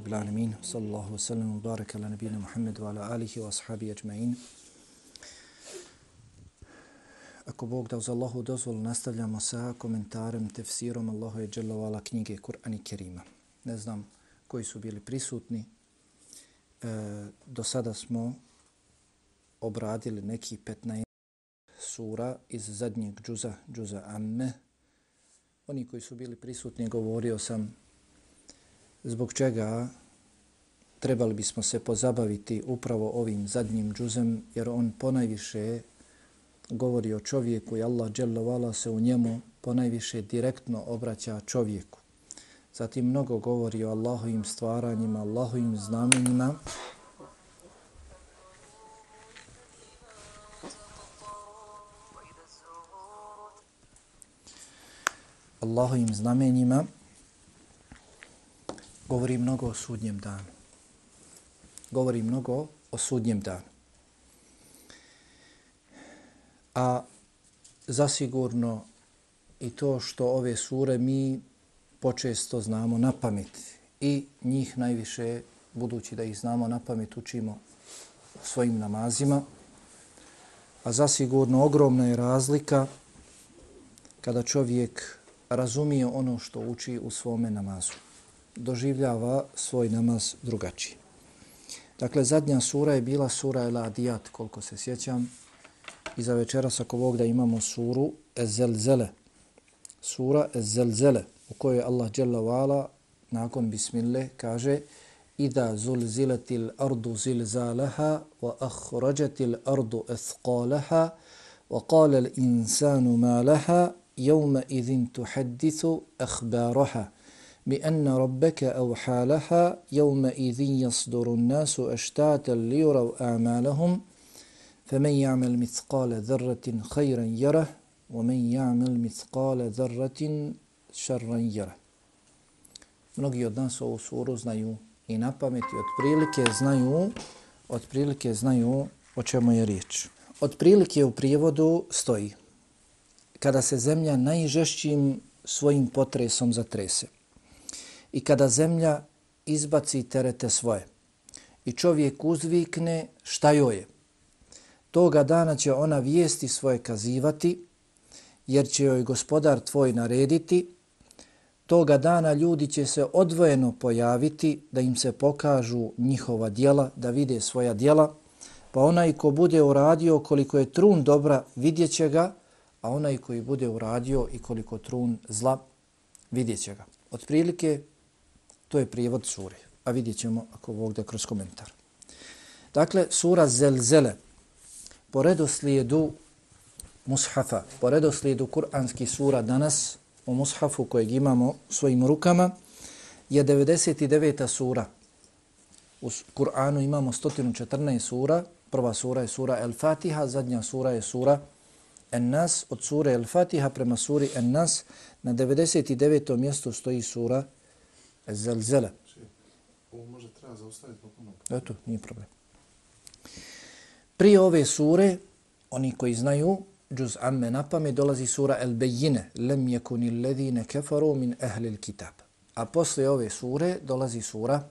rabbil alamin. Sallallahu sallam wa baraka ala nabina Muhammed wa ala alihi wa ashabi ajma'in. Ako Bog da uz Allahu dozvol, nastavljamo sa komentarem, tefsirom Allahu je dželovala knjige Kur'an i Kerima. Ne znam koji su bili prisutni. E, do sada smo obradili neki 15 sura iz zadnjeg džuza, džuza Amme. Oni koji su bili prisutni, govorio sam zbog čega trebali bismo se pozabaviti upravo ovim zadnjim džuzem, jer on ponajviše govori o čovjeku i Allah dželovala se u njemu ponajviše direktno obraća čovjeku. Zatim mnogo govori o Allahovim stvaranjima, Allahovim znamenjima, Allahovim znamenjima, govori mnogo o sudnjem danu. Govori mnogo o sudnjem danu. A zasigurno i to što ove sure mi počesto znamo na pamet i njih najviše, budući da ih znamo na pamet, učimo svojim namazima. A zasigurno ogromna je razlika kada čovjek razumije ono što uči u svome namazu doživljava svoj namaz drugačije. Dakle, zadnja sura je bila sura El Adiyat, koliko se sjećam. I za večeras, ako Bog da imamo suru Ezelzele. Sura Ezelzele, u kojoj Allah Jalla nakon Bismillah, kaže Ida zulzilatil ardu zilzalaha wa akhrajatil ardu ethqalaha wa qala insanu ma laha yawma idhin tuhaddithu akhbaraha. بأن ربك أوحى لها يومئذ يصدر الناس أشتاتا ليروا أعمالهم فمن يعمل مثقال ذرة خيرا يره ومن يعمل مثقال ذرة شرا يره Mnogi od nas ovu suru znaju i na pamet i otprilike znaju, otprilike znaju o čemu je riječ. Otprilike u prijevodu stoji kada se zemlja najžešćim svojim potresom zatrese i kada zemlja izbaci terete svoje i čovjek uzvikne šta joj je. Toga dana će ona vijesti svoje kazivati, jer će joj gospodar tvoj narediti. Toga dana ljudi će se odvojeno pojaviti da im se pokažu njihova dijela, da vide svoja dijela. Pa onaj ko bude uradio koliko je trun dobra, vidjet će ga, a onaj koji bude uradio i koliko trun zla, vidjet će ga. Otprilike To je prijevod sure. A vidjet ćemo ako ovdje da kroz komentar. Dakle, sura Zelzele, po redoslijedu mushafa, po redoslijedu kuranski sura danas, u mushafu kojeg imamo svojim rukama, je 99. sura. U Kur'anu imamo 114 sura. Prva sura je sura El Fatiha, zadnja sura je sura En Nas. Od sure El Fatiha prema suri En Nas na 99. mjestu stoji sura zelzele. Ovo može treba zaustaviti potpuno. Eto, nije problem. Prije ove sure, oni koji znaju, džuz amme na pamet, dolazi sura El Bejine, lem jekuni ledine kefaru min ehlil kitab. A posle ove sure dolazi sura,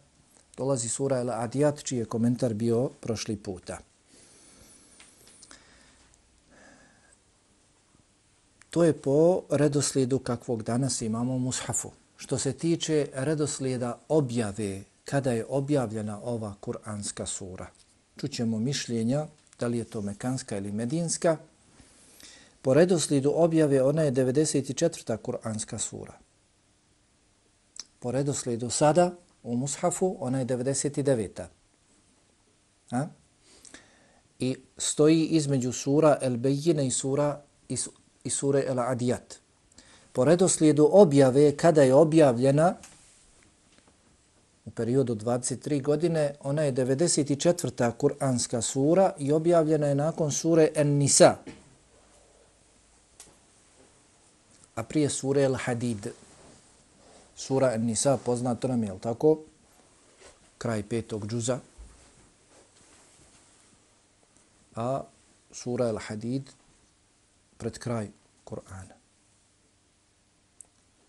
dolazi sura El Adiyat, čiji je komentar bio prošli puta. To je po redoslijedu kakvog danas imamo u Mushafu. Što se tiče redoslijeda objave, kada je objavljena ova kuranska sura, čućemo mišljenja da li je to mekanska ili medinska. Po redoslijedu objave ona je 94. kuranska sura. Po redoslijedu sada u Mushafu ona je 99. A? I stoji između sura El Bejine i sura i sure El Adiyat po redoslijedu objave kada je objavljena u periodu 23 godine, ona je 94. kuranska sura i objavljena je nakon sure En-Nisa. A prije sure El-Hadid. Sura En-Nisa poznato nam je, tako? Kraj petog džuza. A sura El-Hadid pred kraj Kur'ana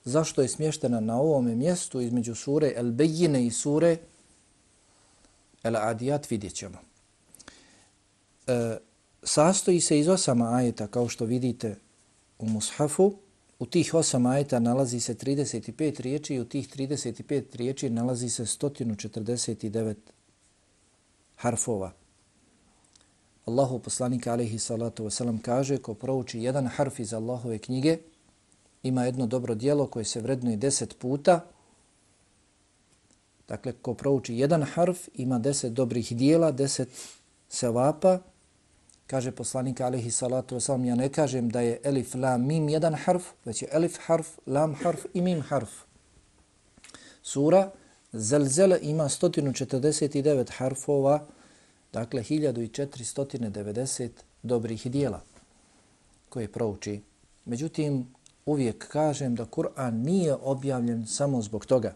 zašto je smještena na ovom mjestu između sure El Bejine i sure El Adijat vidjet ćemo. E, sastoji se iz osama ajeta, kao što vidite u Mushafu. U tih osam ajeta nalazi se 35 riječi i u tih 35 riječi nalazi se 149 harfova. Allahu poslanik alaihi salatu wasalam kaže ko prouči jedan harf iz Allahove knjige ima jedno dobro dijelo koje se vrednuje deset puta. Dakle, ko prouči jedan harf ima deset dobrih dijela, deset sevapa. Kaže poslanik alihi salatu wasalam, ja ne kažem da je elif, lam, mim jedan harf, već je elif harf, lam harf i mim harf. Sura Zelzele ima 149 harfova, Dakle, 1490 dobrih dijela koje prouči. Međutim, uvijek kažem da Kur'an nije objavljen samo zbog toga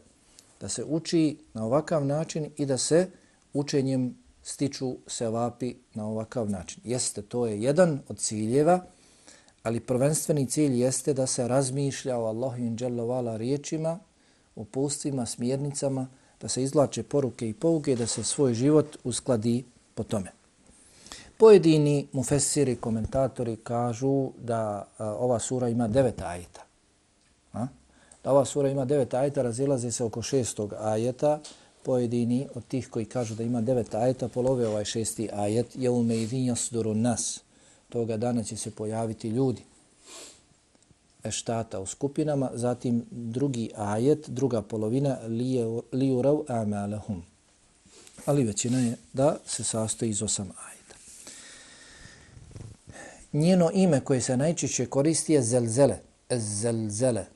da se uči na ovakav način i da se učenjem stiču se vapi na ovakav način. Jeste, to je jedan od ciljeva, ali prvenstveni cilj jeste da se razmišlja o Allahu dželovala riječima, upustvima, smjernicama, da se izlače poruke i pouke, da se svoj život uskladi po tome. Pojedini mufessiri, komentatori kažu da a, ova sura ima devet ajeta. A? Da ova sura ima devet ajeta, razilaze se oko šestog ajeta. Pojedini od tih koji kažu da ima devet ajeta, polove ovaj šesti ajet, je u meidin jasduru nas. Toga dana će se pojaviti ljudi eštata u skupinama, zatim drugi ajet, druga polovina, li urav amalahum ali većina je da se sastoji iz osam ajeta. Njeno ime koje se najčešće koristi je zelzele, zelzele.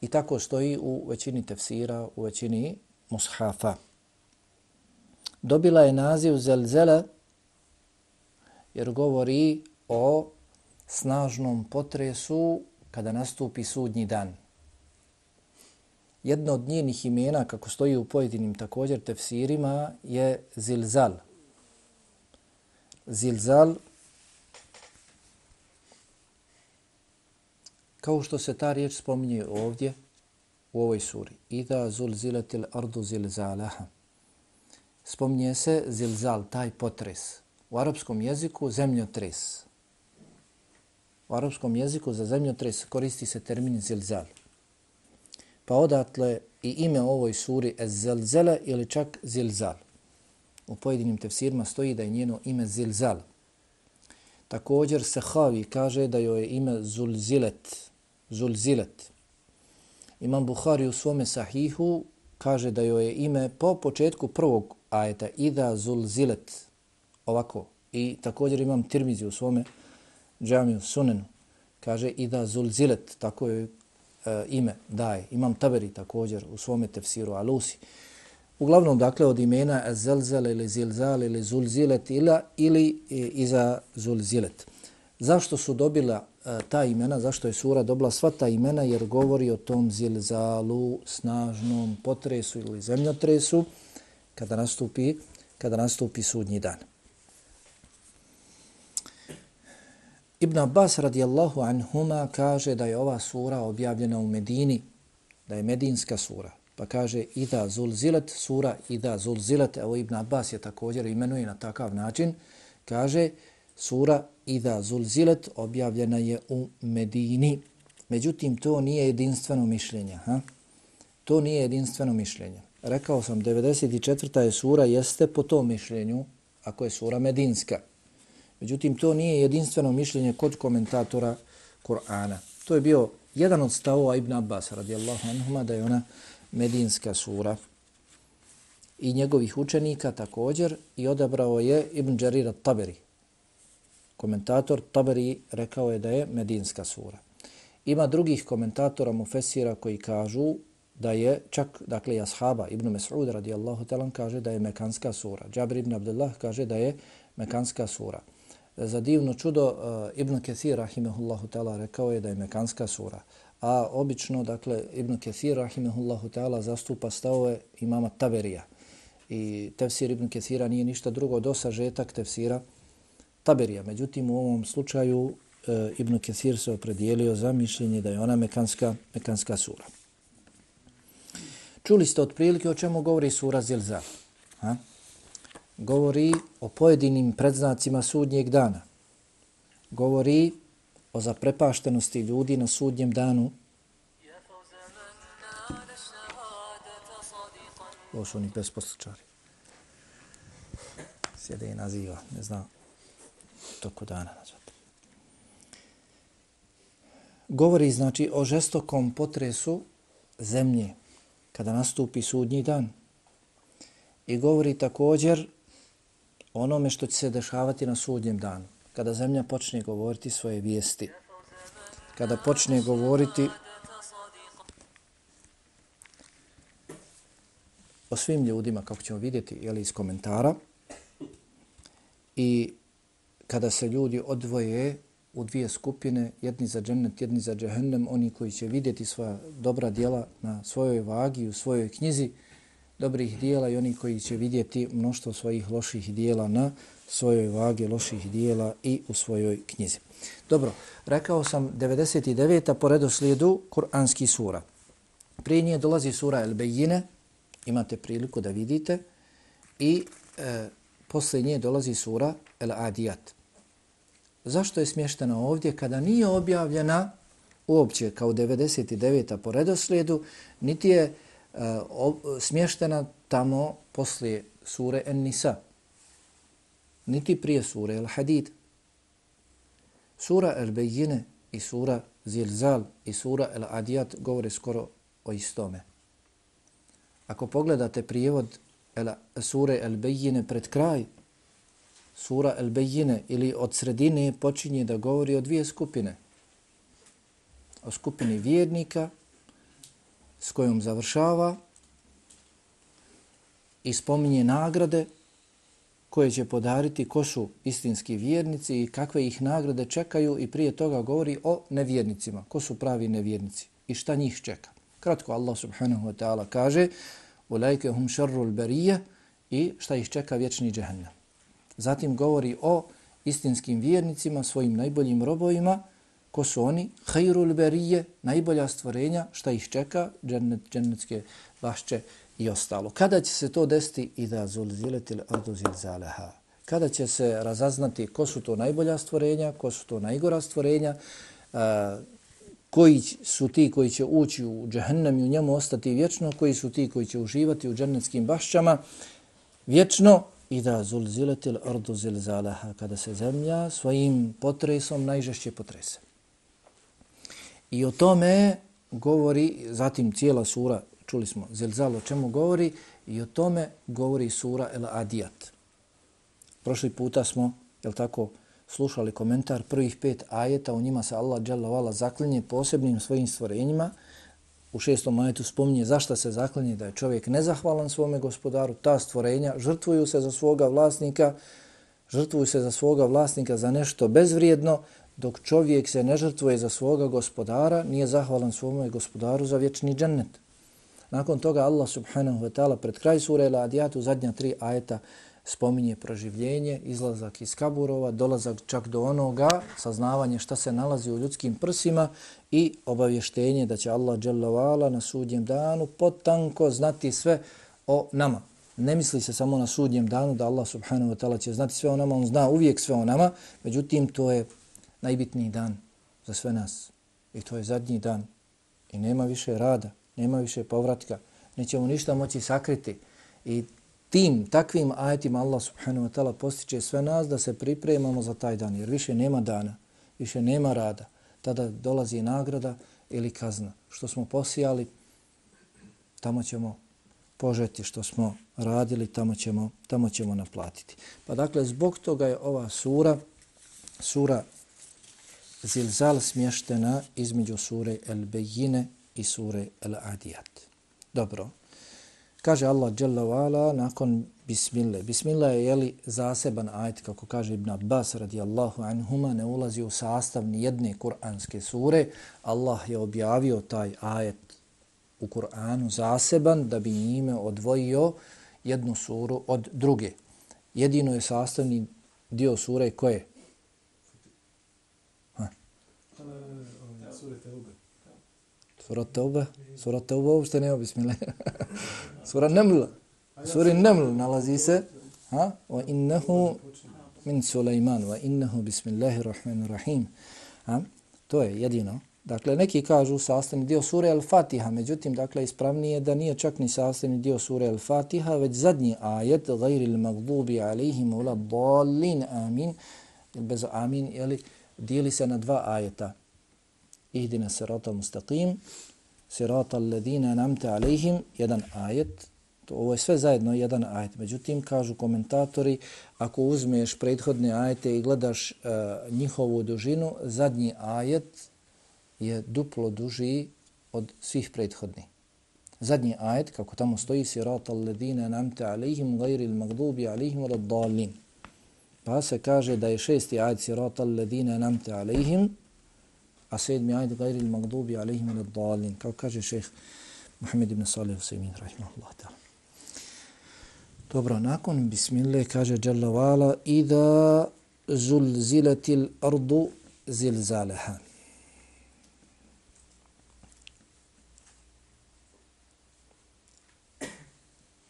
I tako stoji u većini tefsira, u većini mushafa. Dobila je naziv zelzele jer govori o snažnom potresu kada nastupi sudnji dan jedno od njenih imena, kako stoji u pojedinim također tefsirima, je Zilzal. Zilzal, kao što se ta riječ spominje ovdje, u ovoj suri. Ida zulzilatil ardu zilzalaha. Spominje se zilzal, taj potres. U arapskom jeziku zemljotres. U arapskom jeziku za zemljotres koristi se termin zilzal. Pa odatle i ime ovoj suri Ez-Zelzele ili čak Zilzal. U pojedinim tefsirima stoji da je njeno ime Zilzal. Također Sehavi kaže da joj je ime Zulzilet. Zulzilet. Imam Buhari u svome sahihu kaže da joj je ime po početku prvog ajeta Ida Zulzilet. Ovako. I također imam Tirmizi u svome džamiju Sunenu. Kaže Ida Zulzilet. Tako je e, ime daje. Imam Taberi također u svome tefsiru Alusi. Uglavnom, dakle, od imena Zelzel ili Zilzal ili Zulzilet ila, ili e, iza Zulzilet. Zašto su dobila e, ta imena, zašto je sura dobila sva ta imena, jer govori o tom Zilzalu, snažnom potresu ili zemljotresu, kada nastupi, kada nastupi sudnji dan. Ibn Abbas radijallahu anhuma kaže da je ova sura objavljena u Medini, da je medinska sura. Pa kaže Ida Zulzilet, sura Ida Zulzilet, evo Ibn Abbas je također imenuje na takav način, kaže sura Ida Zulzilet objavljena je u Medini. Međutim, to nije jedinstveno mišljenje. Ha? To nije jedinstveno mišljenje. Rekao sam, 94. je sura, jeste po tom mišljenju, ako je sura medinska. Međutim, to nije jedinstveno mišljenje kod komentatora Kur'ana. To je bio jedan od stavova Ibn Abbas radijallahu anhuma da je ona medinska sura i njegovih učenika također i odabrao je Ibn Jarir taberi Komentator Taberi rekao je da je medinska sura. Ima drugih komentatora Mufesira koji kažu da je čak, dakle, i ashaba Ibn Mes'ud radijallahu talan kaže da je mekanska sura. Džabir ibn Abdullah kaže da je mekanska sura za divno čudo uh, Ibn Kathir rahimehullahu ta'ala rekao je da je mekanska sura. A obično, dakle, Ibn Kathir rahimehullahu ta'ala zastupa stavove imama Taberija. I tefsir Ibn Kathira nije ništa drugo do sažetak tefsira Taberija. Međutim, u ovom slučaju e, Ibn Kesir se opredijelio za mišljenje da je ona mekanska, mekanska sura. Čuli ste otprilike o čemu govori sura Zilza. Ha? govori o pojedinim predznacima sudnjeg dana. Govori o zaprepaštenosti ljudi na sudnjem danu. Ovo su oni besposličari. Sjede i naziva, ne znam, toku dana nazvati. Govori znači o žestokom potresu zemlje kada nastupi sudnji dan. I govori također onome što će se dešavati na sudnjem danu. Kada zemlja počne govoriti svoje vijesti. Kada počne govoriti o svim ljudima, kako ćemo vidjeti jeli, iz komentara. I kada se ljudi odvoje u dvije skupine, jedni za džennet, jedni za džehennem, oni koji će vidjeti svoja dobra dijela na svojoj vagi, u svojoj knjizi, dobrih dijela i oni koji će vidjeti mnoštvo svojih loših dijela na svojoj vagi loših dijela i u svojoj knjizi. Dobro, rekao sam 99. po redoslijedu Kur'anski sura. Prije nje dolazi sura El Bejine, imate priliku da vidite, i e, posle nje dolazi sura El Adiyat. Zašto je smještena ovdje kada nije objavljena uopće kao 99. po redoslijedu, niti je uh, smještena tamo poslije sure En-Nisa, niti prije sure El-Hadid. Sura El-Bejine i sura Zilzal i sura El-Adiyat govore skoro o istome. Ako pogledate prijevod el, sure El-Bejine pred kraj, sura El-Bejine ili od sredine počinje da govori o dvije skupine. O skupini vjernika s kojom završava i spominje nagrade koje će podariti ko su istinski vjernici i kakve ih nagrade čekaju i prije toga govori o nevjernicima. Ko su pravi nevjernici i šta njih čeka. Kratko Allah subhanahu wa ta'ala kaže "Ulaike hum sharrul berije i šta ih čeka vječni džehennem. Zatim govori o istinskim vjernicima, svojim najboljim robovima, ko su oni, hajrul berije, najbolja stvorenja, šta ih čeka, džennet, džennetske bašće i ostalo. Kada će se to desiti i da zulziletil ardu zilzaleha? Kada će se razaznati ko su to najbolja stvorenja, ko su to najgora stvorenja, a, koji su ti koji će ući u džehennem i u njemu ostati vječno, koji su ti koji će uživati u džennetskim bašćama vječno, Ida da zulziletil ardu zilzalaha, kada se zemlja svojim potresom najžešće potrese. I o tome govori, zatim cijela sura, čuli smo zilzal o čemu govori, i o tome govori sura El Adiyat. Prošli puta smo, jel tako, slušali komentar prvih pet ajeta, u njima se Allah dželavala zaklinje posebnim svojim stvorenjima, u šestom majetu spominje zašto se zaklinje da je čovjek nezahvalan svome gospodaru, ta stvorenja žrtvuju se za svoga vlasnika, žrtvuju se za svoga vlasnika za nešto bezvrijedno, dok čovjek se ne žrtvuje za svoga gospodara, nije zahvalan svome gospodaru za vječni džennet. Nakon toga Allah subhanahu wa ta'ala pred kraj sura Al-Adiyat zadnja tri ajeta spominje proživljenje, izlazak iz kaburova, dolazak čak do onoga, saznavanje šta se nalazi u ljudskim prsima i obavještenje da će Allah dželavala na sudnjem danu potanko znati sve o nama. Ne misli se samo na sudnjem danu da Allah subhanahu wa ta'ala će znati sve o nama, on zna uvijek sve o nama, međutim to je najbitniji dan za sve nas. I to je zadnji dan. I nema više rada, nema više povratka, nećemo ništa moći sakriti. I tim takvim ajetima Allah subhanahu wa ta'ala postiče sve nas da se pripremamo za taj dan. Jer više nema dana, više nema rada. Tada dolazi nagrada ili kazna. Što smo posijali, tamo ćemo požeti što smo radili, tamo ćemo, tamo ćemo naplatiti. Pa dakle, zbog toga je ova sura, sura Zilzal smještena između sure El Bejine i sure El Adiyat. Dobro. Kaže Allah Jalla wa'ala nakon Bismillah. Bismillah je jeli zaseban ajet, kako kaže Ibn Abbas radijallahu anhuma, ne ulazi u sastav ni jedne kuranske sure. Allah je objavio taj ajet u Kur'anu zaseban da bi ime odvojio jednu suru od druge. Jedino je sastavni dio sure koje? Ha? Sura Tauba? Sura Sura Tauba uopšte nema bismillah. Sura Neml. Sura Neml nalazi se Ha? Wa innahu min Sulejman. Wa innahu bismillahirrahmanirrahim. Ha? To je jedino. Dakle, neki kažu sastavni dio sure Al-Fatiha, međutim, dakle, ispravnije da nije čak ni sastavni dio sure Al-Fatiha, već zadnji ajet, gajri magdubi alaihim ula dalin, amin, bez amin, jeli, dijeli se na dva ajeta. Ihdina sirata mustaqim, sirata alladina namte alaihim, jedan ajet, to, ovo je sve zajedno jedan ajet. Međutim, kažu komentatori, ako uzmeš prethodne ajete i gledaš uh, njihovu dužinu, zadnji ajet, je duplo duži od svih prethodnih. Zadnji ajet, kako tamo stoji, sirata alladina namte alihim gajri il magdubi alihim od dalin. Pa se kaže da je šesti ajet sirata alladina namte alihim, a sedmi ajet gajri il magdubi alihim od dalin. Kao kaže šeheh Muhammed ibn Salih Husaymin, rahimahullah ta'ala. Dobro, nakon bismillah kaže Jalla wa'ala, Ida zulzilatil ardu zilzalaha.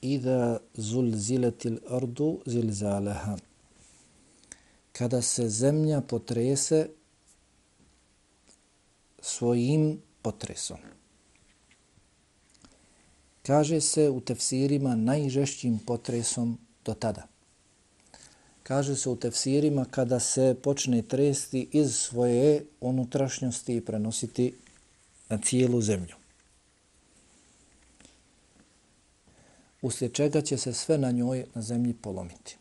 Iza zulziletil ardu zilzalaha. Kada se zemlja potrese svojim potresom. Kaže se u tefsirima najžešćim potresom do tada. Kaže se u tefsirima kada se počne tresti iz svoje unutrašnjosti i prenositi na cijelu zemlju. uslijed čega će se sve na njoj na zemlji polomiti.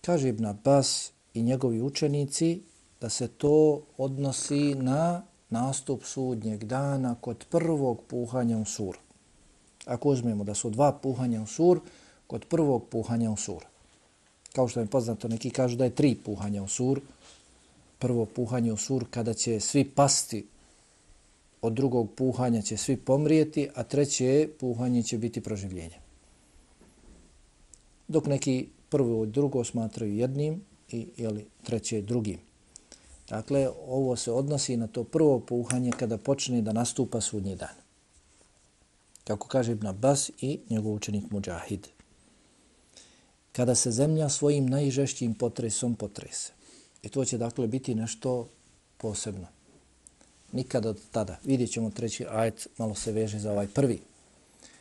Kaže Ibn Abbas i njegovi učenici da se to odnosi na nastup sudnjeg dana kod prvog puhanja u sur. Ako uzmemo da su dva puhanja u sur, kod prvog puhanja u sur. Kao što je poznato, neki kažu da je tri puhanja u sur. Prvo puhanje u sur kada će svi pasti od drugog puhanja će svi pomrijeti, a treće puhanje će biti proživljenje. Dok neki prvo i drugo smatraju jednim i jeli, treće drugim. Dakle, ovo se odnosi na to prvo puhanje kada počne da nastupa sudnji dan. Kako kaže Ibn Abbas i njegov učenik Mujahid. Kada se zemlja svojim najžešćim potresom potrese. I to će dakle biti nešto posebno nikada od tada. Vidjet ćemo treći ajet, malo se veže za ovaj prvi.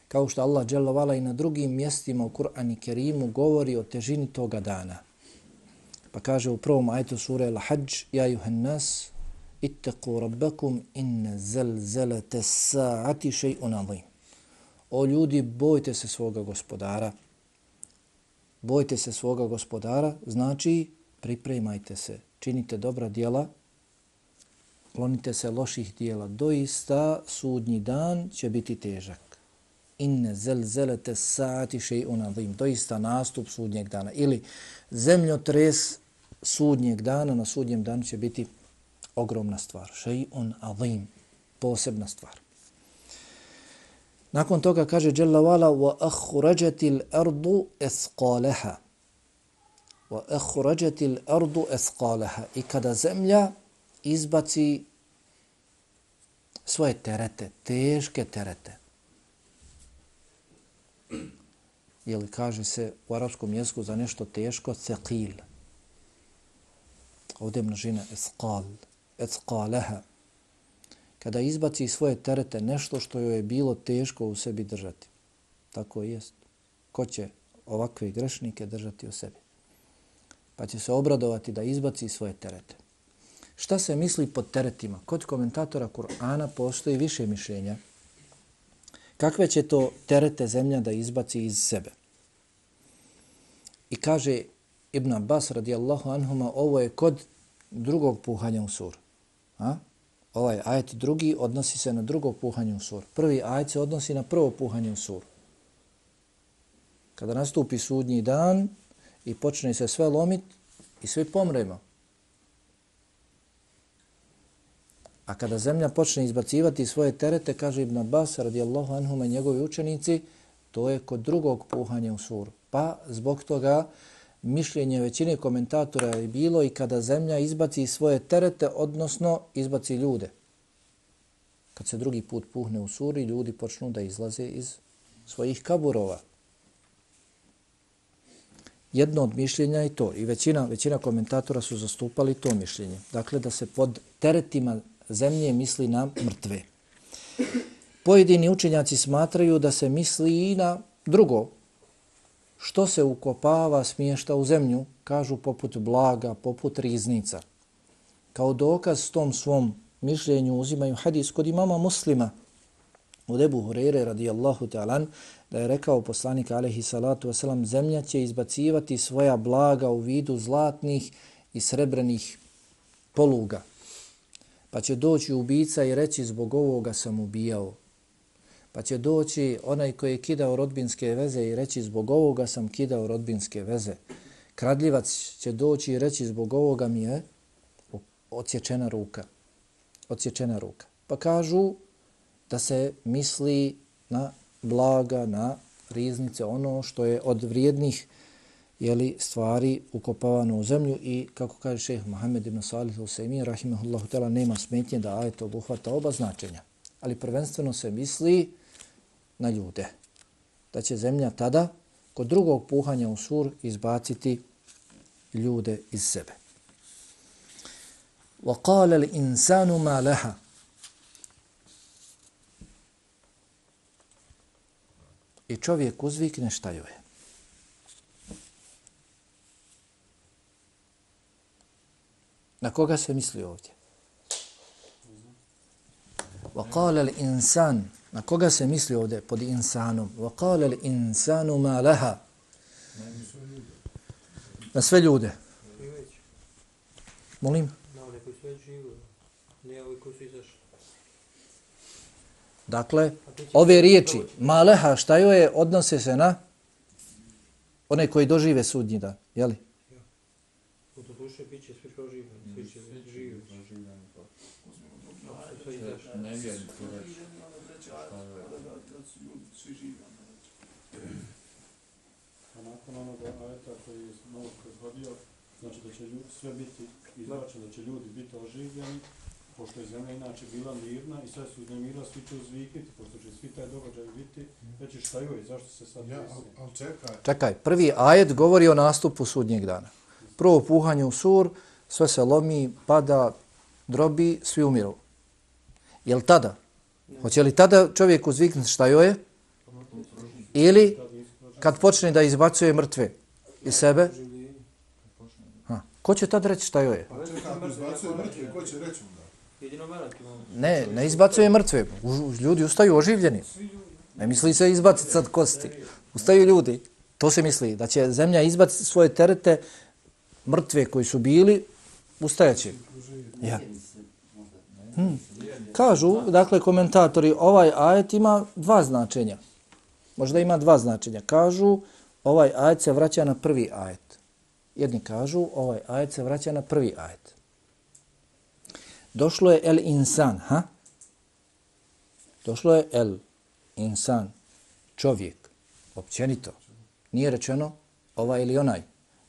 Kao što Allah dželovala i na drugim mjestima u Kur'an i Kerimu govori o težini toga dana. Pa kaže u prvom ajetu sure Al-Hajj, Ja juhan nas, ittaku rabbakum inna zelzelete sa'ati še'un azim. O ljudi, bojte se svoga gospodara. Bojte se svoga gospodara, znači pripremajte se, činite dobra djela, klonite se loših dijela. Doista sudnji dan će biti težak. Inne zelzelete saati še'i unadim. Doista nastup sudnjeg dana. Ili zemljotres sudnjeg dana na sudnjem danu će biti ogromna stvar. Še'i azim, Posebna stvar. Nakon toga kaže Jalla wala wa akhrajatil ardu esqalaha. Wa akhrajatil ardu esqalaha. I kada zemlja izbaci svoje terete, teške terete. Jeli kaže se u arapskom jeziku za nešto teško, ceqil. Ovdje je množina esqal, esqaleha. Kada izbaci svoje terete, nešto što joj je bilo teško u sebi držati. Tako jest. Ko će ovakve grešnike držati u sebi? Pa će se obradovati da izbaci svoje terete. Šta se misli pod teretima? Kod komentatora Kur'ana postoji više mišljenja. Kakve će to terete zemlja da izbaci iz sebe? I kaže Ibn Abbas radijallahu anhuma, ovo je kod drugog puhanja u sur. A? Ovaj ajet drugi odnosi se na drugo puhanje u sur. Prvi ajet se odnosi na prvo puhanje u sur. Kada nastupi sudnji dan i počne se sve lomit i svi pomremo. A kada zemlja počne izbacivati svoje terete, kaže Ibn Abbas radijallahu anhuma i njegovi učenici, to je kod drugog puhanja u suru. Pa zbog toga mišljenje većine komentatora je bilo i kada zemlja izbaci svoje terete, odnosno izbaci ljude. Kad se drugi put puhne u suri, ljudi počnu da izlaze iz svojih kaburova. jedno od mišljenja je to i većina, većina komentatora su zastupali to mišljenje. Dakle, da se pod teretima zemlje misli na mrtve. Pojedini učenjaci smatraju da se misli i na drugo, što se ukopava smješta u zemlju, kažu poput blaga, poput riznica. Kao dokaz tom svom mišljenju uzimaju hadis kod imama muslima od Ebu Hureyre radijallahu ta'alan da je rekao poslanik alaihi salatu wasalam zemlja će izbacivati svoja blaga u vidu zlatnih i srebrenih poluga. Pa će doći ubica i reći zbog ovoga sam ubijao. Pa će doći onaj koji je kidao rodbinske veze i reći zbog ovoga sam kidao rodbinske veze. Kradljivac će doći i reći zbog ovoga mi je odsječena ruka. Odsječena ruka. Pa kažu da se misli na blaga, na riznice, ono što je od vrijednih jeli, stvari ukopavano u zemlju i kako kaže šeheh Mohamed ibn Salih al-Sejmi, rahimahullahu tela, nema smetnje da ajet obuhvata oba značenja. Ali prvenstveno se misli na ljude. Da će zemlja tada kod drugog puhanja u sur izbaciti ljude iz sebe. وَقَالَ الْإِنسَانُ مَا لَهَا I čovjek uzvikne šta joj je. Na koga se misli ovdje? وَقَالَ الْإِنسَانُ Na koga se misli ovdje pod insanom? وَقَالَ الْإِنسَانُ مَا لَهَا Na sve ljude. Molim? Na one koji su već živili. Ne ovi koji su izašli. Dakle, ove riječi, maleha, šta joj je, odnose se na one koji dožive sudnji dan, jeli? U to duše bit će svi proživljeni, svi će živi. Sve izašli. Ne vjerujem to reći. Nakon onoga ajeta koji je malo prethodio, znači da će ljudi, sve biti izračeno, da će ljudi biti oživljeni, pošto je zemlja inače bila mirna i sve su uznemirila, svi će uzvikiti, pošto će svi taj događaj biti, reći šta joj, zašto se sad Ja, ali al čekaj, Čekaj, prvi ajet govori o nastupu sudnjeg dana. Prvo puhanje u sur, sve se lomi, pada, drobi, svi umiru. Jel tada? Hoće li tada čovjek uzviknuti šta joj je? Ili kad počne da izbacuje mrtve iz sebe? Ha. Ko će tad reći šta joj je? al čekaj, ako izbacuje mrtve, ko će reći onda? Jedino melek imamo. Ne, ne izbacuje mrtve. Ljudi ustaju oživljeni. Ne misli se izbaciti sad kosti. Ustaju ljudi. To se misli, da će zemlja izbaciti svoje terete mrtve koji su bili, ustajaće. Ja. Hmm. Kažu, dakle, komentatori, ovaj ajet ima dva značenja. Možda ima dva značenja. Kažu, ovaj ajet se vraća na prvi ajet. Jedni kažu, ovaj ajet se vraća na prvi ajet. Došlo je el insan, ha? Došlo je el insan, čovjek, općenito. Nije rečeno ovaj ili onaj,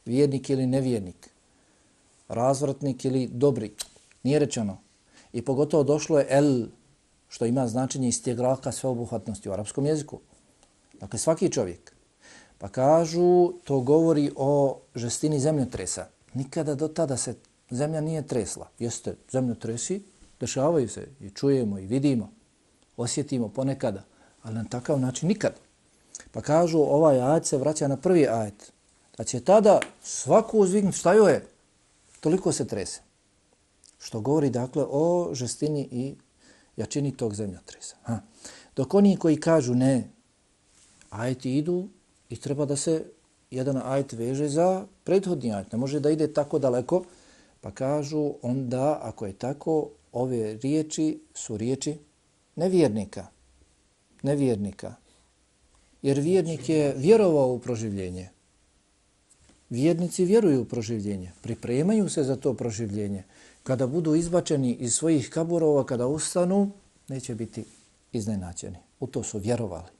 vjernik ili nevjernik, razvratnik ili dobri. Nije rečeno. I pogotovo došlo je el, što ima značenje istjegraka sveobuhvatnosti u arapskom jeziku. Dakle, svaki čovjek. Pa kažu, to govori o žestini zemljotresa. Nikada do tada se zemlja nije tresla. Jeste, zemljotresi dešavaju se i čujemo i vidimo, osjetimo ponekada, ali na takav način nikad. Pa kažu, ovaj ajet se vraća na prvi ajet. Da će tada svaku uzviknuti šta joj je, toliko se trese. Što govori, dakle, o žestini i jačini tog zemljotresa. Ha. Dok oni koji kažu ne, ajeti idu i treba da se jedan ajet veže za prethodni ajet. Ne može da ide tako daleko, pa kažu onda, ako je tako, ove riječi su riječi nevjernika. Nevjernika. Jer vjernik je vjerovao u proživljenje. Vjernici vjeruju u proživljenje, pripremaju se za to proživljenje. Kada budu izbačeni iz svojih kaburova, kada ustanu, neće biti iznenađeni. U to su vjerovali.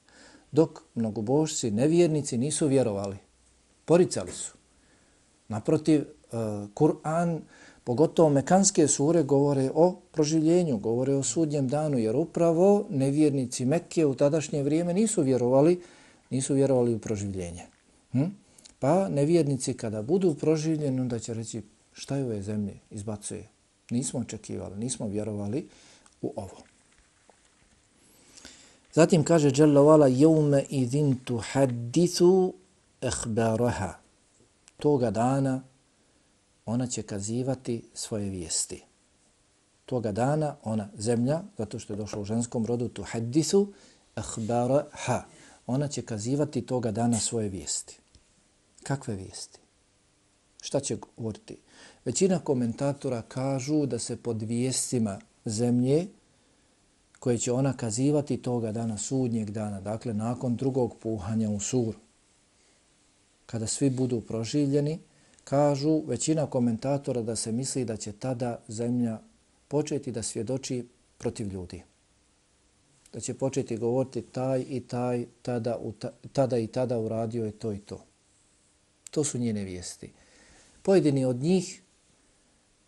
Dok mnogobožci, nevjernici nisu vjerovali. Poricali su. Naprotiv, e, Kur'an, pogotovo mekanske sure, govore o proživljenju, govore o sudnjem danu, jer upravo nevjernici Mekke u tadašnje vrijeme nisu vjerovali, nisu vjerovali u proživljenje. Hm? Pa nevjernici kada budu proživljeni, onda će reći šta je ove zemlje izbacuje. Nismo očekivali, nismo vjerovali u ovo. Zatim kaže Jalla wala yawma tu tuhaddithu akhbaraha. Toga dana ona će kazivati svoje vijesti. Toga dana ona zemlja, zato što je došla u ženskom rodu tuhaddithu akhbaraha. Ona će kazivati toga dana svoje vijesti. Kakve vijesti? Šta će govoriti? Većina komentatora kažu da se pod vijestima zemlje koje će ona kazivati toga dana, sudnjeg dana, dakle nakon drugog puhanja u sur, kada svi budu proživljeni, kažu većina komentatora da se misli da će tada zemlja početi da svjedoči protiv ljudi. Da će početi govoriti taj i taj, tada, u ta, tada i tada uradio je to i to. To su njene vijesti. Pojedini od njih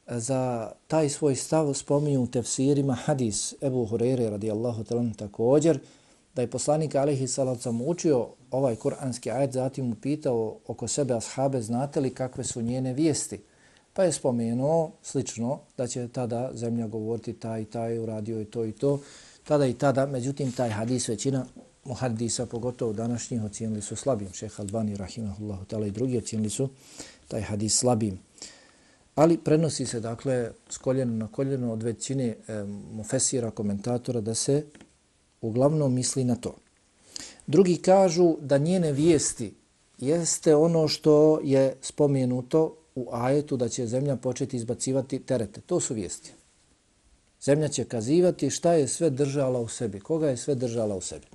za taj svoj stav spominju u tefsirima hadis Ebu Hureyre radijallahu talan također, da je poslanik alihi salacom učio ovaj kuranski ajet, zatim mu pitao oko sebe ashabe, znate li kakve su njene vijesti? Pa je spomenuo slično da će tada zemlja govoriti taj i taj, uradio i to i to, tada i tada, međutim taj hadis većina muhadisa, pogotovo današnjih, ocijenili su slabim. Šeha Albani, rahimahullahu ta'ala i drugi ocijenili su taj hadis slabim. Ali prenosi se, dakle, s koljena na koljeno od većine e, mufesira, komentatora, da se uglavnom misli na to. Drugi kažu da njene vijesti jeste ono što je spomenuto u ajetu da će zemlja početi izbacivati terete. To su vijesti. Zemlja će kazivati šta je sve držala u sebi, koga je sve držala u sebi.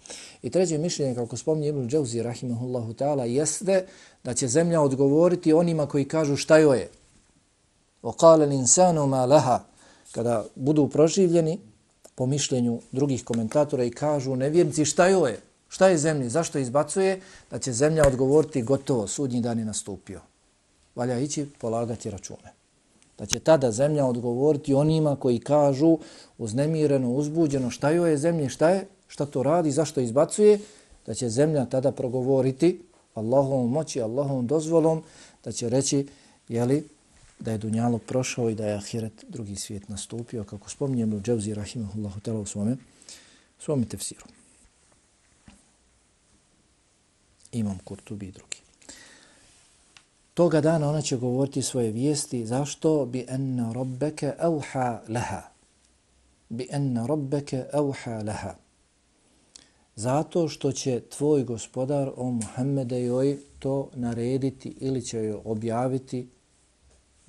I treće mišljenje, kako spominje Ibn Džavzi, rahimahullahu ta'ala, jeste da će zemlja odgovoriti onima koji kažu šta joj je. وقال الانسان ما لها kada budu proživljeni po mišljenju drugih komentatora i kažu nevjernici šta je ovo šta je zemlji zašto izbacuje da će zemlja odgovoriti gotovo sudnji dan je nastupio valja ići polagati račune da će tada zemlja odgovoriti onima koji kažu uznemireno uzbuđeno šta je ovo zemlji šta je šta to radi zašto izbacuje da će zemlja tada progovoriti Allahovom moći Allahovom dozvolom da će reći je li da je dunjalo prošao i da je ahiret drugi svijet nastupio, kako spominje Ibn Džavzi Rahimahullahu tela u svome, svome tefsiru. Imam Kurtubi i drugi. Toga dana ona će govoriti svoje vijesti zašto bi enna rabbeke auha laha. Bi enna rabbeke auha laha. Zato što će tvoj gospodar o Muhammede joj to narediti ili će joj objaviti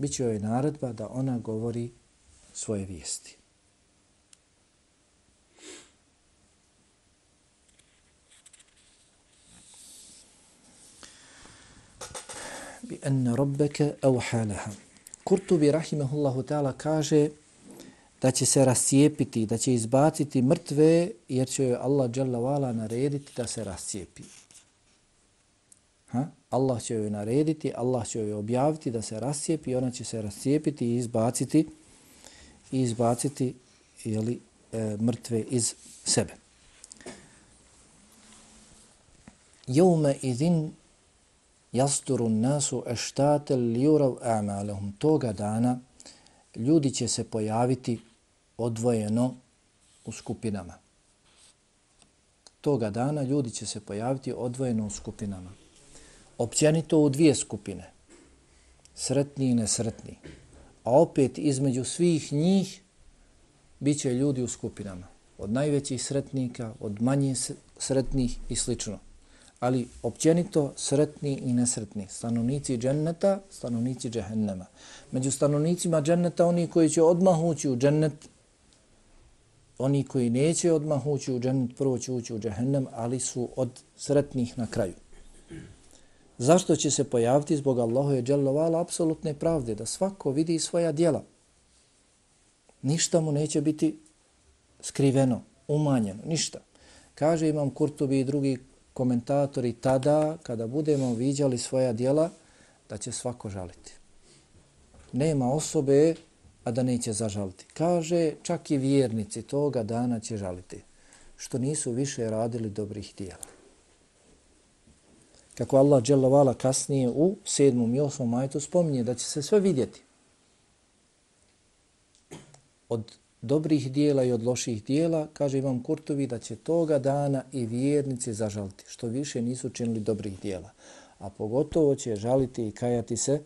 bit će joj naredba da ona govori svoje vijesti. bi en rabbaka evhalaha. Kurtubi rahimehullahu ta'ala kaže da će se rascijepiti, da će izbaciti mrtve jer će joj Allah dželle narediti da se rascijepi. Allah će joj narediti, Allah će joj objaviti da se rascijepi, ona će se rascijepiti i izbaciti i izbaciti jeli, e, mrtve iz sebe. Jevme idin jasturu nasu eštatel ljurav amalehum. Toga dana ljudi će se pojaviti odvojeno u skupinama. Toga dana ljudi će se pojaviti odvojeno u skupinama općenito u dvije skupine, sretni i nesretni. A opet između svih njih bit će ljudi u skupinama, od najvećih sretnika, od manje sretnih i slično. Ali općenito sretni i nesretni, stanovnici dženneta, stanovnici džehennema. Među stanovnicima dženneta oni koji će odmah ući u džennet, oni koji neće odmah ući u džennet, prvo će ući u džehennem, ali su od sretnih na kraju. Zašto će se pojaviti zbog Allahove dželovala apsolutne pravde, da svako vidi svoja dijela. Ništa mu neće biti skriveno, umanjeno, ništa. Kaže imam Kurtubi i drugi komentatori tada, kada budemo viđali svoja dijela, da će svako žaliti. Nema osobe, a da neće zažaliti. Kaže, čak i vjernici toga dana će žaliti, što nisu više radili dobrih dijela kako Allah dželovala kasnije u sedmom i osmom majtu spominje da će se sve vidjeti. Od dobrih dijela i od loših dijela, kaže Imam Kurtovi, da će toga dana i vjernici zažaliti, što više nisu činili dobrih dijela. A pogotovo će žaliti i kajati se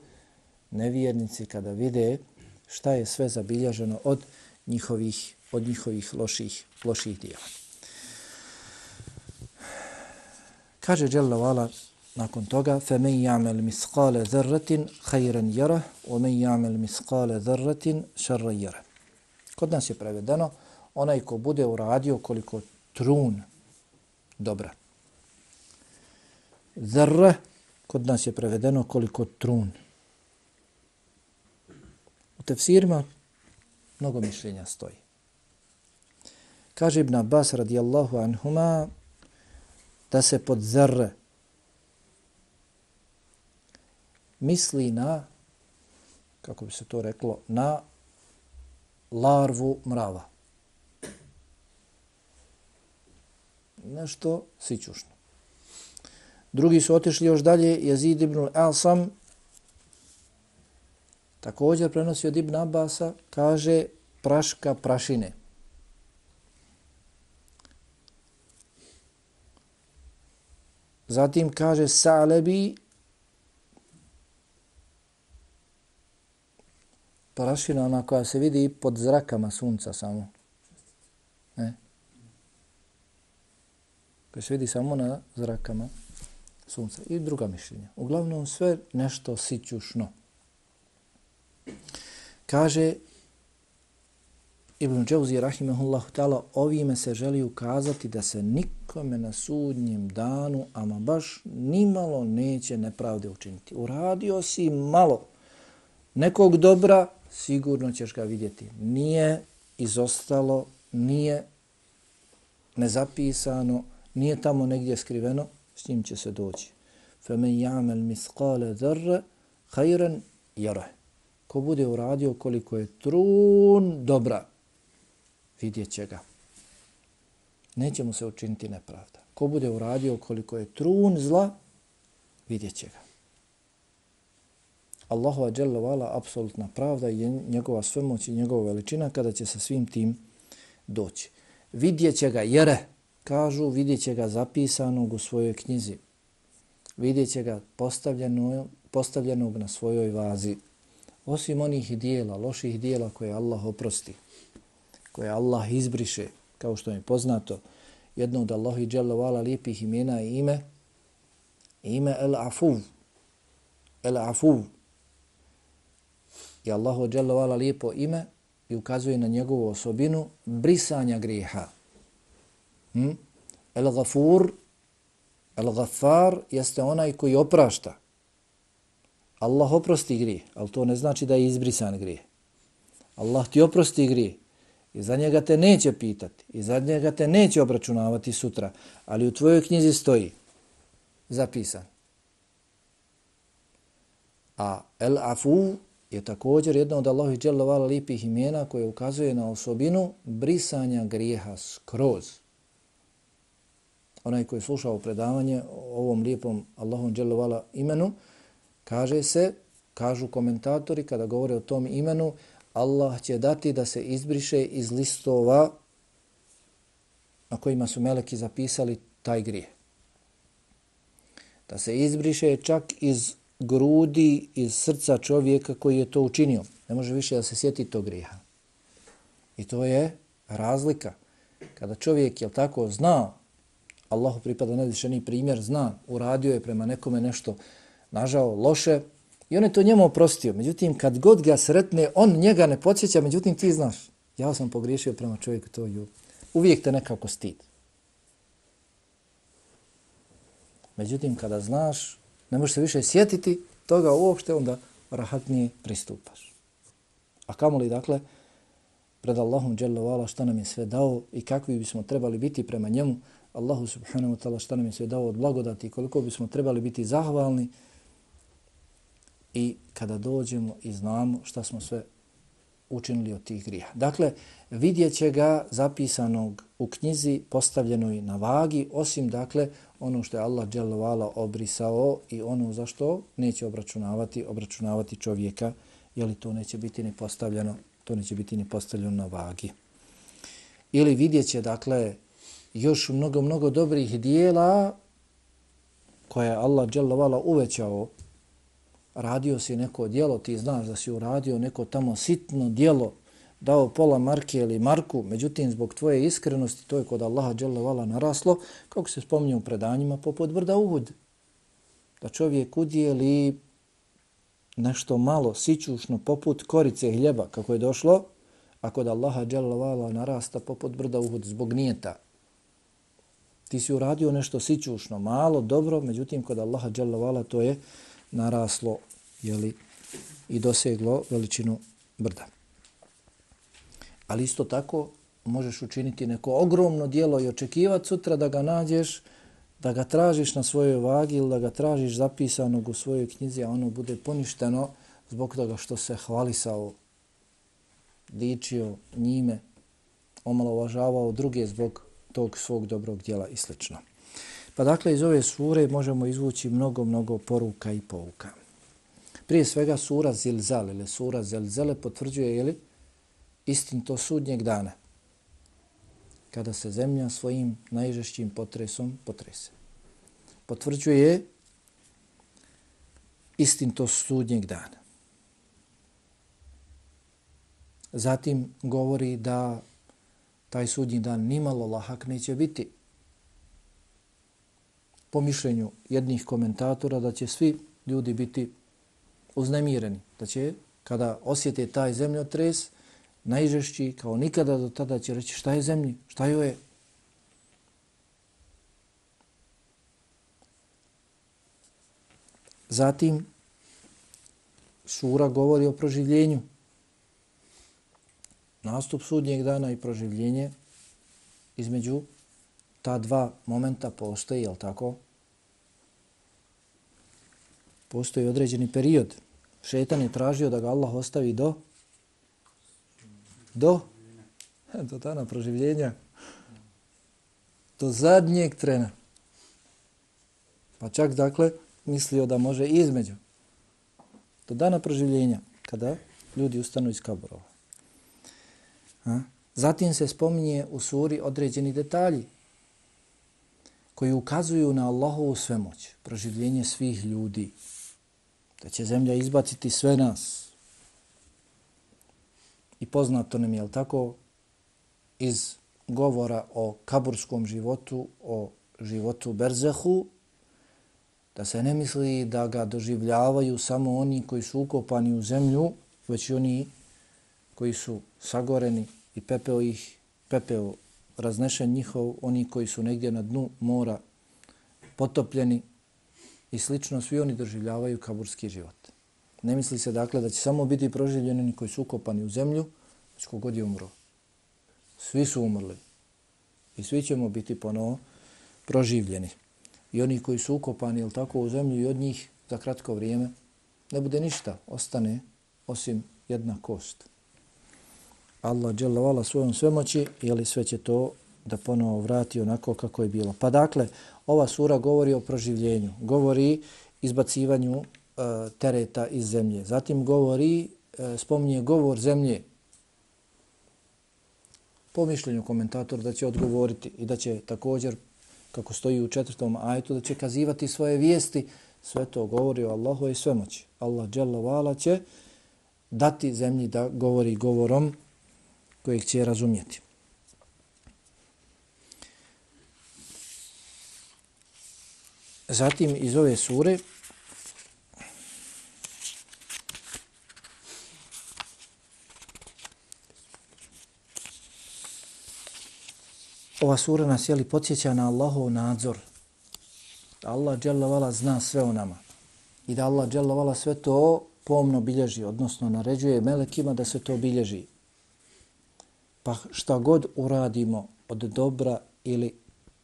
nevjernici kada vide šta je sve zabilježeno od njihovih, od njihovih loših, loših dijela. Kaže Jalla Vala nakon toga فَمَنْ يَعْمَلْ مِسْقَالَ ذَرَّةٍ خَيْرًا يَرَهُ وَمَنْ يَعْمَلْ مِسْقَالَ ذَرَّةٍ شَرًّا يَرَهُ Kod nas je prevedeno onaj ko bude uradio koliko trun dobra. Zrra kod nas je prevedeno koliko trun. U tefsirima mnogo mišljenja stoji. Kaže Ibn Abbas radijallahu anhuma da se pod zrre misli na, kako bi se to reklo, na larvu mrava. Nešto sićušno. Drugi su otišli još dalje, Jezid ibn al-Asam, također prenosi od Ibn Abasa, kaže praška prašine. Zatim kaže Sa'lebi prašina ona koja se vidi pod zrakama sunca samo. Ne? Koja se vidi samo na zrakama sunca. I druga mišljenja. Uglavnom sve nešto sićušno. Kaže Ibn Džavzi rahimahullahu ta'ala ovime se želi ukazati da se nikome na sudnjem danu ama baš nimalo neće nepravde učiniti. Uradio si malo nekog dobra, sigurno ćeš ga vidjeti. Nije izostalo, nije nezapisano, nije tamo negdje skriveno, s njim će se doći. فَمَنْ يَعْمَلْ مِثْقَالَ ذَرَّ خَيْرًا يَرَهِ Ko bude uradio koliko je trun dobra, vidjet će ga. Neće mu se učiniti nepravda. Ko bude uradio koliko je trun zla, vidjet će ga. Allahova dželle vala apsolutna pravda i njegova svemoć i njegova veličina kada će sa svim tim doći. Vidjet će ga jere, kažu, vidjet će ga zapisanog u svojoj knjizi. Vidjet će ga postavljeno, postavljenog na svojoj vazi. Osim onih dijela, loših dijela koje Allah oprosti, koje Allah izbriše, kao što je poznato, jedno od Allahi dželle vala lijepih imena i ime, ime El Afuv. El Afuv, i Allahu dželle lijepo ime i ukazuje na njegovu osobinu brisanja grijeha. Hm? El Gafur, El Gafar jeste onaj koji oprašta. Allah oprosti grije, ali to ne znači da je izbrisan grije. Allah ti oprosti grije i za njega te neće pitati i za njega te neće obračunavati sutra, ali u tvojoj knjizi stoji zapisan. A El Afu je također jedno od Allahi dželovala lipih imena koje ukazuje na osobinu brisanja grijeha skroz. Onaj koji je slušao predavanje o ovom lijepom Allahom dželovala imenu, kaže se, kažu komentatori kada govore o tom imenu, Allah će dati da se izbriše iz listova na kojima su meleki zapisali taj grijeh. Da se izbriše čak iz grudi iz srca čovjeka koji je to učinio. Ne može više da se sjeti tog griha. I to je razlika. Kada čovjek je tako zna, Allahu pripada najvišeniji primjer, zna, uradio je prema nekome nešto nažao, loše, i on je to njemu oprostio. Međutim, kad god ga sretne, on njega ne podsjeća, međutim ti znaš, ja sam pogriješio prema čovjeku, to ju. uvijek te nekako stid. Međutim, kada znaš, ne možeš se više sjetiti toga uopšte, onda rahatnije pristupaš. A kamoli, dakle, pred Allahom dželovala šta nam je sve dao i kakvi bismo trebali biti prema njemu, Allahu subhanahu wa ta'ala šta nam je sve dao od blagodati koliko bismo trebali biti zahvalni i kada dođemo i znamo šta smo sve učinili od tih grija. Dakle, vidjet će ga zapisanog u knjizi postavljenoj na vagi, osim dakle ono što je Allah dželovala obrisao i ono za što neće obračunavati, obračunavati čovjeka, je li to neće biti ni postavljeno, to neće biti ni postavljeno na vagi. Ili vidjet će dakle još mnogo, mnogo dobrih dijela koje je Allah dželovala uvećao radio si neko dijelo, ti znaš da si uradio neko tamo sitno dijelo, dao pola marke ili marku, međutim zbog tvoje iskrenosti to je kod Allaha dželle naraslo, kako se spominje u predanjima poput brda Uhud. Da čovjek udijeli nešto malo, sićušno, poput korice hljeba, kako je došlo, a kod Allaha dželle narasta poput brda Uhud zbog nijeta. Ti si uradio nešto sićušno, malo, dobro, međutim kod Allaha dželle to je naraslo jeli, i doseglo veličinu brda. Ali isto tako možeš učiniti neko ogromno dijelo i očekivati sutra da ga nađeš, da ga tražiš na svojoj vagi ili da ga tražiš zapisanog u svojoj knjizi, a ono bude poništeno zbog toga što se hvalisao, dičio njime, omalovažavao druge zbog tog svog dobrog dijela i slično. Pa dakle, iz ove sure možemo izvući mnogo, mnogo poruka i pouka. Prije svega sura Zilzal ili sura Zelzele potvrđuje ili istin to sudnjeg dana kada se zemlja svojim najžešćim potresom potrese. Potvrđuje istin to sudnjeg dana. Zatim govori da taj sudnji dan nimalo lahak neće biti. Po mišljenju jednih komentatora da će svi ljudi biti uznemireni. Da će, kada osjete taj zemljotres, najžešći, kao nikada do tada će reći šta je zemlji, šta joj je. Zatim, sura govori o proživljenju. Nastup sudnjeg dana i proživljenje između ta dva momenta postoji, jel tako? Postoji određeni period. Šetan je tražio da ga Allah ostavi do do do dana proživljenja do zadnjeg trena. Pa čak dakle mislio da može između do dana proživljenja kada ljudi ustanu iz kaburova. A? Zatim se spominje u suri određeni detalji koji ukazuju na Allahovu svemoć, proživljenje svih ljudi, da će zemlja izbaciti sve nas. I poznato nam je, tako, iz govora o kaburskom životu, o životu Berzehu, da se ne misli da ga doživljavaju samo oni koji su ukopani u zemlju, već i oni koji su sagoreni i pepeo ih, pepeo raznešen njihov, oni koji su negdje na dnu mora potopljeni, i slično svi oni doživljavaju kaburski život. Ne misli se dakle da će samo biti proživljeni oni koji su ukopani u zemlju, već kogod je umro. Svi su umrli i svi ćemo biti ponovo proživljeni. I oni koji su ukopani ili tako u zemlju i od njih za kratko vrijeme ne bude ništa, ostane osim jedna kost. Allah dželavala svojom svemoći, jeli sve će to da ponovo vrati onako kako je bilo. Pa dakle, ova sura govori o proživljenju, govori izbacivanju e, tereta iz zemlje. Zatim govori, e, spominje govor zemlje. Po mišljenju komentator da će odgovoriti i da će također, kako stoji u četvrtom ajtu, da će kazivati svoje vijesti. Sve to govori o Allahu i svemoći. Allah dželle će dati zemlji da govori govorom kojeg će razumjeti. Zatim iz ove sure ova sura nas jeli podsjeća na Allahov nadzor. Da Allah dželle zna sve o nama. I da Allah dželle sve to pomno bilježi, odnosno naređuje melekima da se to bilježi. Pa šta god uradimo od dobra ili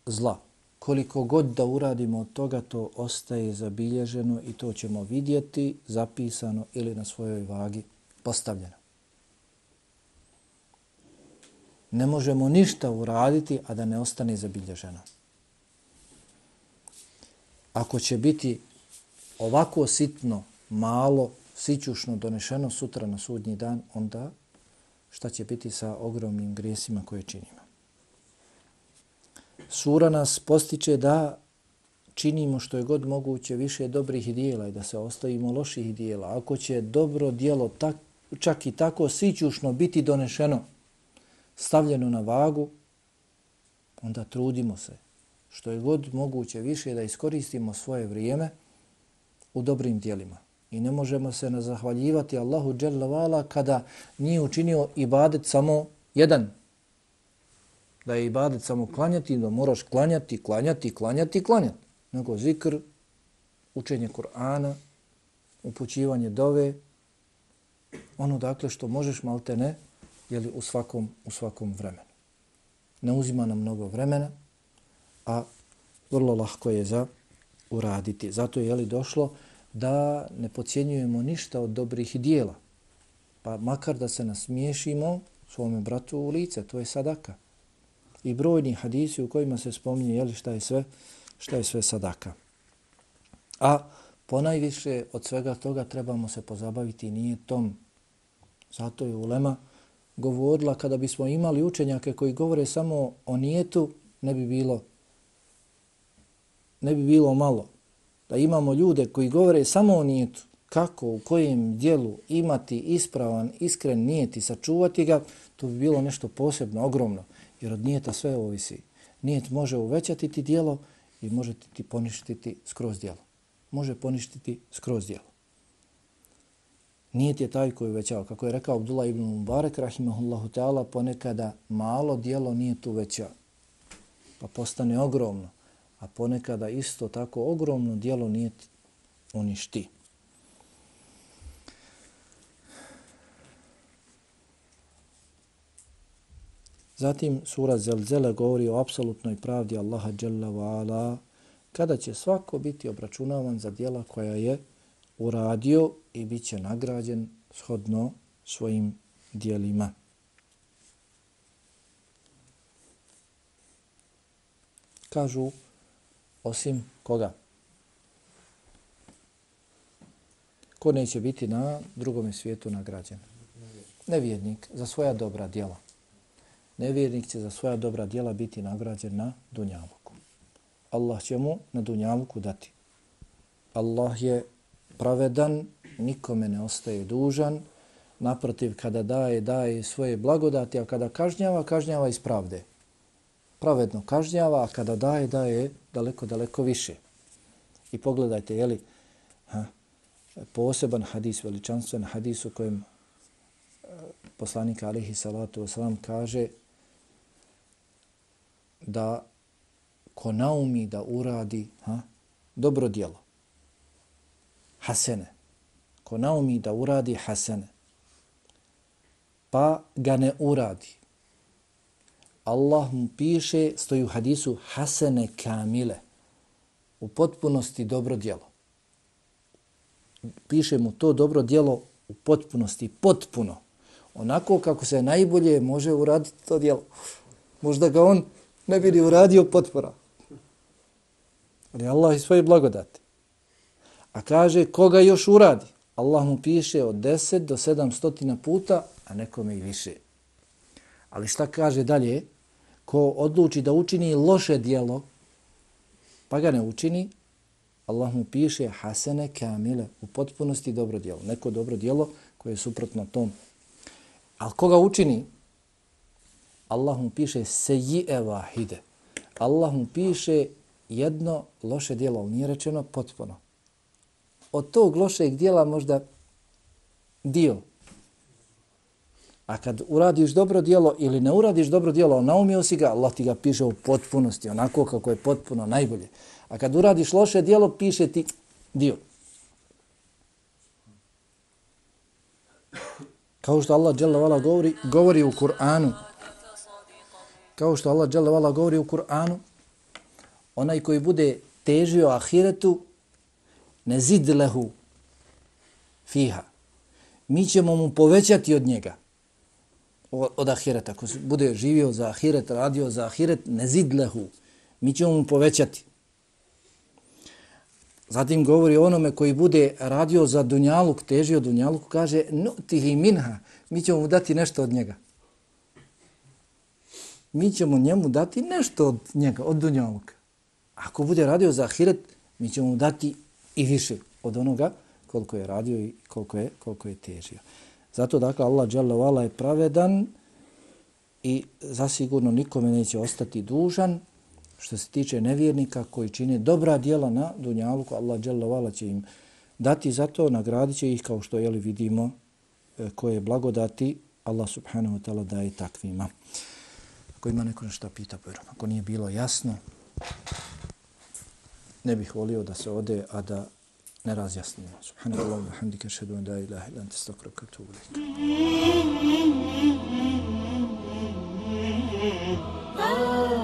zla, koliko god da uradimo od toga, to ostaje zabilježeno i to ćemo vidjeti zapisano ili na svojoj vagi postavljeno. ne možemo ništa uraditi, a da ne ostane zabilježeno. Ako će biti ovako sitno, malo, sićušno donešeno sutra na sudnji dan, onda šta će biti sa ogromnim grijesima koje činimo. Sura nas postiče da činimo što je god moguće više dobrih dijela i da se ostavimo loših dijela. Ako će dobro dijelo tak, čak i tako sićušno biti donešeno, stavljeno na vagu, onda trudimo se što je god moguće više da iskoristimo svoje vrijeme u dobrim dijelima. I ne možemo se nazahvaljivati Allahu dželle Vala kada nije učinio ibadet samo jedan. Da je ibadet samo klanjati, da moraš klanjati, klanjati, klanjati, klanjati. Nego zikr, učenje Kur'ana, upućivanje dove, ono dakle što možeš malte ne, jeli u svakom, u svakom vremenu. Ne uzima nam mnogo vremena, a vrlo lahko je za uraditi. Zato je li došlo da ne pocijenjujemo ništa od dobrih dijela. Pa makar da se nasmiješimo svome bratu u lice, to je sadaka. I brojni hadisi u kojima se spominje jeli šta je sve, šta je sve sadaka. A ponajviše od svega toga trebamo se pozabaviti nije tom. Zato je ulema govorila kada bismo imali učenjake koji govore samo o nijetu, ne bi bilo ne bi bilo malo. Da imamo ljude koji govore samo o nijetu, kako, u kojem dijelu imati ispravan, iskren nijet i sačuvati ga, to bi bilo nešto posebno, ogromno. Jer od nijeta sve ovisi. Nijet može uvećati ti dijelo i može ti poništiti skroz dijelo. Može poništiti skroz dijelo. Nijet je taj koji uvećava. Kako je rekao Abdullah ibn Mubarak, rahimahullahu ta'ala, ponekada malo dijelo nije tu veća. Pa postane ogromno a ponekada isto tako ogromno dijelo nije uništi. Zatim sura Zelzele govori o apsolutnoj pravdi Allaha Jalla wa ala, kada će svako biti obračunavan za dijela koja je uradio i bit će nagrađen shodno svojim dijelima. Kažu osim koga? Ko neće biti na drugom svijetu nagrađen? Nevjernik za svoja dobra djela. Nevjernik će za svoja dobra djela biti nagrađen na Dunjavuku. Allah će mu na Dunjavuku dati. Allah je pravedan, nikome ne ostaje dužan, naprotiv kada daje, daje svoje blagodati, a kada kažnjava, kažnjava iz pravde pravedno kažnjava, a kada daje, daje daleko, daleko više. I pogledajte, jeli, ha, poseban hadis, veličanstven hadis u kojem eh, poslanik alihi salatu wasalam kaže da ko naumi da uradi ha, dobro djelo. hasene, ko naumi da uradi hasene, pa ga ne uradi, Allah mu piše, stoji u hadisu, hasene kamile, u potpunosti dobro djelo. Piše mu to dobro djelo u potpunosti, potpuno. Onako kako se najbolje može uraditi to djelo. Možda ga on ne bi uradio potpora. Ali Allah i svoje blagodate. A kaže koga još uradi? Allah mu piše od 10 do 700 puta, a nekome i više. Ali šta kaže dalje? ko odluči da učini loše dijelo, pa ga ne učini, Allah mu piše hasene kamile, u potpunosti dobro dijelo. Neko dobro dijelo koje je suprotno tom. Ali koga učini, Allah mu piše seji vahide. Allah mu piše jedno loše dijelo, ali nije rečeno potpuno. Od tog lošeg dijela možda dio, A kad uradiš dobro dijelo ili ne uradiš dobro dijelo, naumio si ga, Allah ti ga piše u potpunosti, onako kako je potpuno najbolje. A kad uradiš loše dijelo, piše ti dio. Kao što Allah dželle govori, govori u Kur'anu. Kao što Allah dželle vala govori u Kur'anu, onaj koji bude težio ahiretu, ne zid lehu fiha. Mi ćemo mu povećati od njega od ahireta. Ako bude živio za ahiret, radio za ahiret, ne zidlehu. Mi ćemo mu povećati. Zatim govori onome koji bude radio za dunjaluk, težio dunjaluk, kaže, no tihi minha, mi ćemo mu dati nešto od njega. Mi ćemo njemu dati nešto od njega, od dunjaluka. Ako bude radio za ahiret, mi ćemo mu dati i više od onoga koliko je radio i koliko je, koliko je težio. Zato, dakle, Allah dželle je pravedan i zasigurno nikome neće ostati dužan, što se tiče nevjernika koji čine dobra djela na dunjaluku, Allah dželle će im dati za to, nagradit će ih kao što jeli vidimo e, koje blagodati Allah subhanahu wa ta'ala daje takvima. Ako ima neko nešto pita, povjerujem. Ako nije bilo jasno, ne bih volio da se ode, a da ne razjasnimo. Subhanallah, alhamdika, šedu, da ilaha, ilan, testokro, kratu, ulika. Oh.